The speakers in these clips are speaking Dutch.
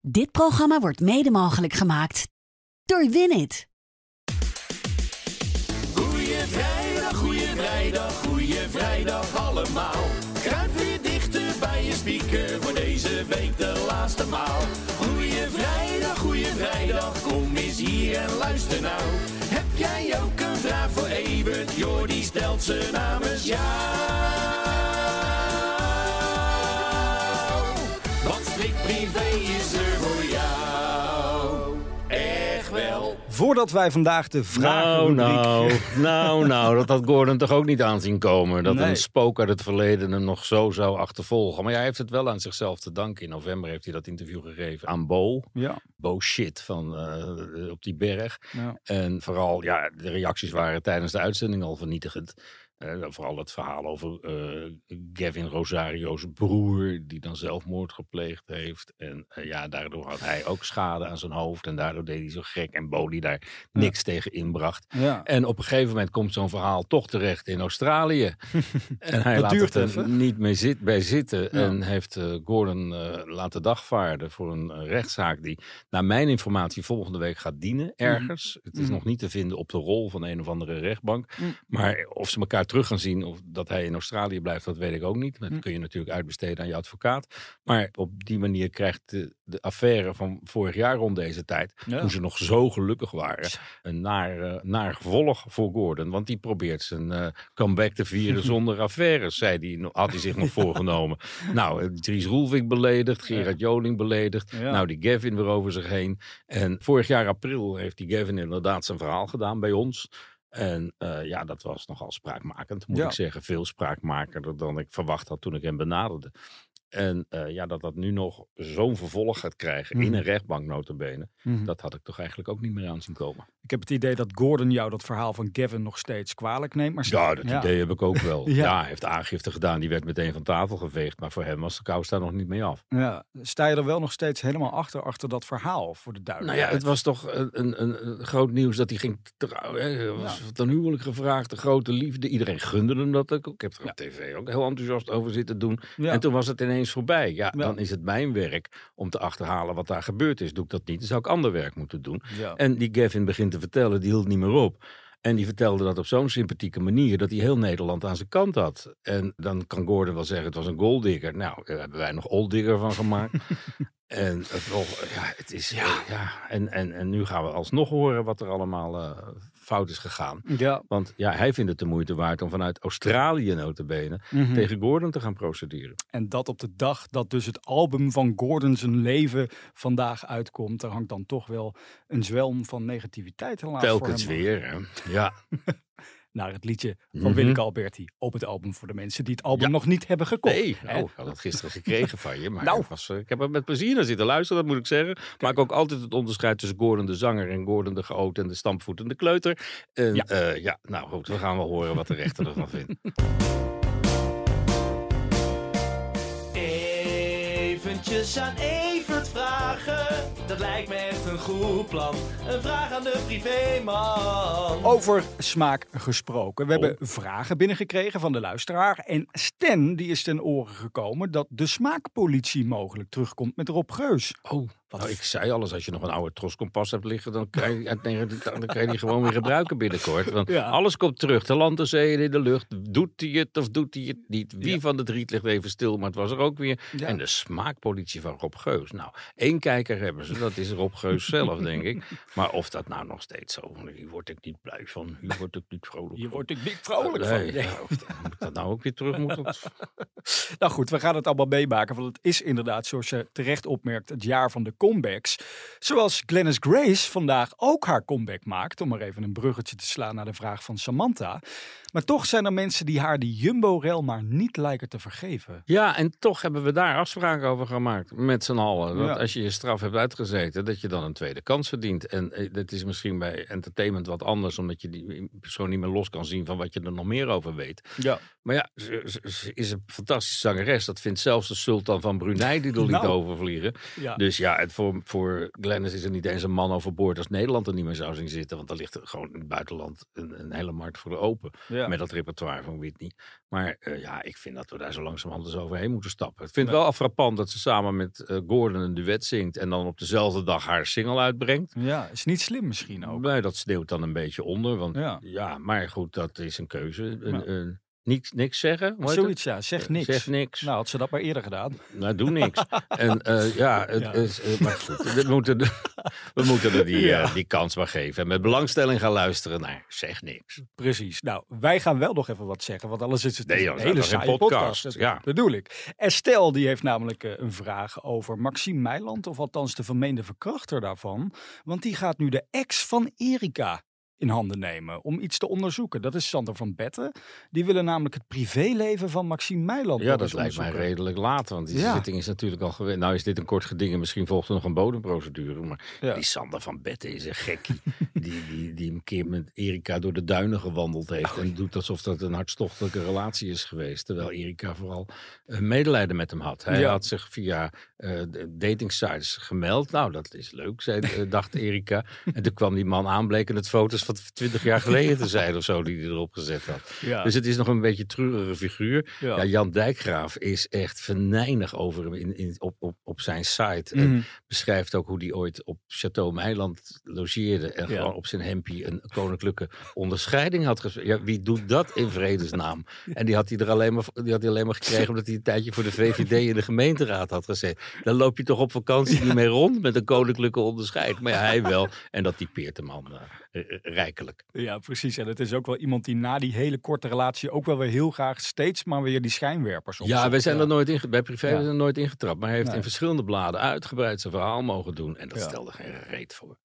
Dit programma wordt mede mogelijk gemaakt door Winit. Goeie vrijdag, goeie vrijdag, goeie vrijdag allemaal. Kruip weer dichter bij je speaker voor deze week de laatste maal. Goeie vrijdag, goeie vrijdag, kom eens hier en luister nou. Heb jij ook een vraag voor Evert? Jordi stelt ze namens jou. Voordat wij vandaag de vraag. Nou, nou, nou, nou, dat had Gordon toch ook niet aanzien komen. Dat Nee. een spook uit het verleden hem nog zo zou achtervolgen. Maar hij heeft het wel aan zichzelf te danken. In november heeft hij dat interview gegeven aan Bo. Ja, Bo shit van, eh, op die berg. ja. En vooral, ja, de reacties waren tijdens de uitzending al vernietigend. Eh, vooral het verhaal over eh, Gavin Rosario's broer, die dan zelfmoord gepleegd heeft. En eh, ja, daardoor had hij ook schade aan zijn hoofd. En daardoor deed hij zo gek. En Bo die daar niks tegen inbracht. ja. En op een gegeven moment komt zo'n verhaal toch terecht in Australië. en hij laat het er even. niet mee zit, bij zitten. Ja. En heeft eh, Gordon laten dagvaarden voor een rechtszaak die, naar mijn informatie, volgende week gaat dienen ergens. Het is Mhm. nog niet te vinden op de rol van een of andere rechtbank. Mhm. Maar of ze elkaar terug gaan zien of dat hij in Australië blijft, dat weet ik ook niet. Dat Mhm. kun je natuurlijk uitbesteden aan je advocaat. Maar op die manier krijgt de, de affaire van vorig jaar rond deze tijd, Ja. toen ze nog zo gelukkig waren, een naar, eh, naar gevolg voor Gordon. Want die probeert zijn eh, comeback te vieren zonder affaires, zei die, had hij zich nog voorgenomen. Nou, eh, Dries Roelvink beledigd, Gerard Joling beledigd. Ja. Nou, die Gavin weer over zich heen. En vorig jaar april heeft die Gavin inderdaad zijn verhaal gedaan bij ons. En eh, ja, dat was nogal spraakmakend, moet Ja. ik zeggen. Veel spraakmakender dan ik verwacht had toen ik hem benaderde. En eh, ja, dat dat nu nog zo'n vervolg gaat krijgen in Mhm. een rechtbank notabene. Mhm. Dat had ik toch eigenlijk ook niet meer aan zien komen. Ik heb het idee dat Gordon jou dat verhaal van Gavin nog steeds kwalijk neemt. Maar Ja, dat idee heb ik ook wel. Ja. ja. hij heeft aangifte gedaan. Die werd meteen van tafel geveegd. Maar voor hem was de kous daar nog niet mee af. Ja, sta je er wel nog steeds helemaal achter, achter dat verhaal voor de Nou ja, het was toch een, een, een, groot nieuws dat hij ging trouwen. hè. Was ten huwelijk gevraagd, de grote liefde. Iedereen gunde hem dat ook. Ik heb er op tv ook heel enthousiast over zitten doen. Ja. En toen was het ineens voorbij. Ja, Ja. dan is het mijn werk om te achterhalen wat daar gebeurd is. Doe ik dat niet, dan zou ik ander werk moeten doen. Ja. En die Gavin begint te vertellen, die hield niet meer op. En die vertelde dat op zo'n sympathieke manier dat hij heel Nederland aan zijn kant had. En dan kan Gordon wel zeggen, het was een golddigger. Nou, daar hebben wij nog olddigger van gemaakt. en het, nog, ja, het is, ja. ja. En, en, en nu gaan we alsnog horen wat er allemaal eh, fout is gegaan. ja. Want ja, hij vindt het de moeite waard om vanuit Australië notabene Mhm. tegen Gordon te gaan procederen. En dat op de dag dat dus het album van Gordon zijn leven vandaag uitkomt. Er hangt dan toch wel een zwelm van negativiteit helaas Telkens voor hem. weer, hè. Ja. Naar het liedje van Mhm. Willeke Alberti op het album voor de mensen die het album Ja. nog niet hebben gekocht. Nee, oh, ik had het gisteren gekregen van je. Maar Nou. het was, eh, ik heb er met plezier naar zitten luisteren, dat moet ik zeggen. Maak ook altijd het onderscheid tussen Gordon de zanger en Gordon de geoot en de stampvoetende kleuter. En Ja. ja. ja, nou goed, we gaan wel horen wat de rechter ervan vindt. Eventjes aan Evert vragen, dat lijkt me echt een goed plan. Een vraag aan de privéman. Over smaak gesproken. We Oh. hebben vragen binnengekregen van de luisteraar. En Sten die is ten oren gekomen dat de smaakpolitie mogelijk terugkomt met Rob Geus. Oh, nou, ik zei alles, als je nog een oude troskompas hebt liggen, dan kan je, dan kan je die gewoon weer gebruiken binnenkort. Want Ja. alles komt terug, de land, de zee en in de lucht. Doet hij het of doet hij het niet? Wie Ja. van de drie ligt even stil, maar het was er ook weer. Ja. En de smaakpolitie van Rob Geus. Nou, één kijker hebben ze, dat is Rob Geus zelf, denk ik. Maar of dat nou nog steeds zo, hier word ik niet blij van, hier word ik niet vrolijk Hier van. word ik niet vrolijk van. Nee. ja, of dat- moet dat nou ook weer terug moeten? Nou goed, we gaan het allemaal meemaken. Want het is inderdaad, zoals je terecht opmerkt, het jaar van de comebacks. Zoals Glennis Grace vandaag ook haar comeback maakt, om maar even een bruggetje te slaan naar de vraag van Samantha. Maar toch zijn er mensen die haar die Jumbo-rel maar niet lijken te vergeven. Ja, en toch hebben we daar afspraken over gemaakt met z'n allen. Dat Ja. als je je straf hebt uitgezeten, dat je dan een tweede kans verdient. En eh, dat is misschien bij entertainment wat anders, omdat je die persoon niet meer los kan zien van wat je er nog meer over weet. Ja. Maar ja, ze, ze- ze is een fantastische zangeres. Dat vindt zelfs de sultan van Brunei die er liet Nou. overvliegen. Ja. Dus ja, voor, voor Glennis is er niet eens een man overboord als Nederland er niet meer zou zien zitten. Want dan ligt er gewoon in het buitenland een, een hele markt voor de open. Ja. Met dat repertoire van Whitney. Maar eh, ja, ik vind dat we daar zo langzamerhand eens overheen moeten stappen. Ik vind het wel frappant dat ze samen met eh, Gordon een duet zingt. En dan op dezelfde dag haar single uitbrengt. ja, is niet slim misschien ook. Nee, dat sneeuwt dan een beetje onder. Want Ja. ja, maar goed, dat is een keuze. Een, een- niks, niks zeggen? Zoiets, ja. Zeg niks. Zeg niks. Nou, had ze dat maar eerder gedaan. Nou, doe niks. en eh, ja, het Ja. is, eh, maar goed, we moeten, we moeten er die, Ja. eh, die kans maar geven. En met belangstelling gaan luisteren naar zeg niks. Precies. Nou, wij gaan wel nog even wat zeggen, want anders is het Nee, een hele saaie podcast, podcast. Dat ja. bedoel ik. Estelle die heeft namelijk eh, een vraag over Maxime Meiland, of althans de vermeende verkrachter daarvan. Want die gaat nu de ex van Erika in handen nemen om iets te onderzoeken. Dat is Sander van Betten. Die willen namelijk het privéleven van Maxime Meiland Ja, dat lijkt mij redelijk laat. Want die Ja. zitting is natuurlijk al geweest. Nou is dit een kort geding en misschien volgt er nog een bodemprocedure. Maar Ja. die Sander van Betten is een gekkie. die, die, die een keer met Erika door de duinen gewandeld heeft. Oh, En doet alsof dat een hartstochtelijke relatie is geweest. Terwijl Erika vooral eh, medelijden met hem had. Hij Ja. had zich via eh, de datingsites gemeld. Nou, dat is leuk, zei, eh, dacht Erika. En toen kwam die man aan, bleken het foto's van 20 jaar geleden te zijn of zo die hij erop gezet had. Ja. Dus het is nog een beetje treurige figuur. Ja. Ja, Jan Dijkgraaf is echt venijnig over hem in, in, op, op, op zijn site. En Mhm. beschrijft ook hoe hij ooit op Chateau Meiland logeerde. En Ja. gewoon op zijn hempie een koninklijke onderscheiding had gegeven. Ja, wie doet dat in vredesnaam? En die had hij er alleen maar, die had hij alleen maar gekregen omdat hij een tijdje voor de VVD in de gemeenteraad had gezeten. Dan loop je toch op vakantie niet mee rond met een koninklijke onderscheid. Maar ja, hij wel. En dat typeert de man eh, rijkelijk. Ja, precies. En het is ook wel iemand die na die hele korte relatie ook wel weer heel graag steeds maar weer die schijnwerpers opzoekt. Ja, wij zijn er nooit in, bij privé zijn er nooit ingetrapt. Maar hij heeft Nee. in verschillende bladen uitgebreid zijn verhaal mogen doen. En dat Ja. stelde geen reet voor.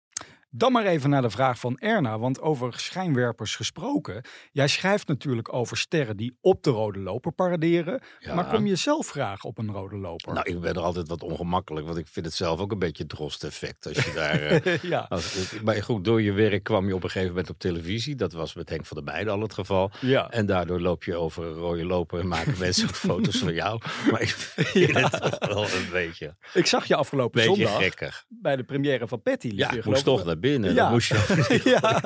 Dan maar even naar de vraag van Erna, want over schijnwerpers gesproken. Jij schrijft natuurlijk over sterren die op de rode loper paraderen. Ja. Maar kom je zelf graag op een rode loper? Nou, ik ben er altijd wat ongemakkelijk. Want ik vind het zelf ook een beetje het drost-effect. Als je daar... eh, ja. als, maar goed, door je werk kwam je op een gegeven moment op televisie. Dat was met Henk van der Meijden al het geval. Ja. En daardoor loop je over een rode loper en maken mensen ook foto's van jou. Maar ik vind het toch wel een beetje, Ik zag je afgelopen zondag bij de première van Patty. liep Ja, ik moest toch naar binnen. Ja. Dan moest je over die, Ja,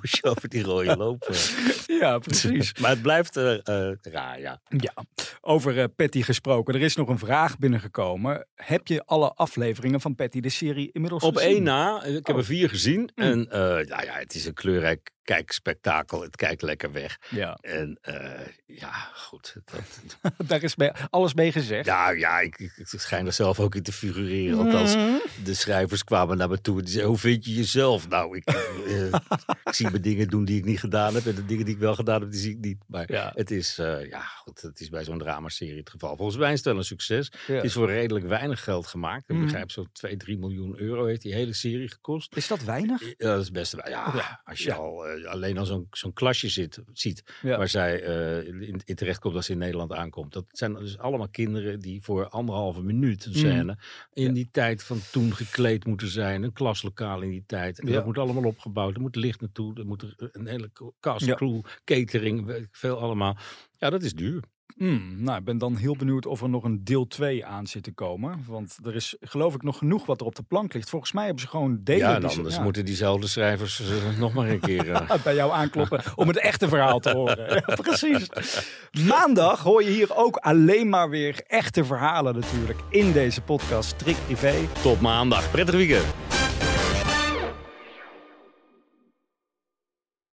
moest je over die rode loper. ja, precies. Maar het blijft eh, eh, raar, ja. Ja, over eh, Patty gesproken. Er is nog een vraag binnengekomen. Heb je alle afleveringen van Patty, de serie, inmiddels Op gezien? één na, ik heb Oh. er vier gezien. Mm. En eh, nou ja, het is een kleurrijk kijkspektakel. Het kijkt lekker weg. Ja, En eh, ja, goed. Dat, daar is bij, alles mee gezegd. nou ja, ik, ik, ik schijn er zelf ook in te figureren. Althans, Mhm. de schrijvers kwamen naar me toe en die zeiden, hoe vind je jezelf? Nou, ik, eh, ik zie me dingen doen die ik niet gedaan heb. En de dingen die ik wel gedaan heb, die zie ik niet. Maar Ja. het is, eh, ja goed, het is bij zo'n dramaserie het geval. Volgens mij is het wel een succes. Ja. Het is voor redelijk weinig geld gemaakt. Ik Mhm. begrijp zo'n 2, 3 miljoen euro heeft die hele serie gekost. Is dat weinig? Ja, dat is best wel. Ja, als je al eh, alleen al zo'n zo'n klasje zit, ziet Ja. waar zij eh, in, in terecht komt als ze in Nederland aankomt. Dat zijn dus allemaal kinderen die voor anderhalve minuut een Mm. scène in Ja. die tijd van toen gekleed moeten zijn. Een klaslokaal in die tijd. En Ja. dat moet allemaal opgebouwd. Er moet licht naartoe. Er moet een hele cast, crew, catering, veel allemaal. Ja, dat is duur. Hmm, nou, ik ben dan heel benieuwd of er nog een deel 2 aan zit te komen. Want er is geloof ik nog genoeg wat er op de plank ligt. Volgens mij hebben ze gewoon delen ja, die dan ze- anders ja, moeten diezelfde schrijvers eh, nog maar een keer... eh, bij jou aankloppen om het echte verhaal te horen. Ja, precies. Maandag hoor je hier ook alleen maar weer echte verhalen natuurlijk in deze podcast Trick Privé. tot maandag. Prettig weekend.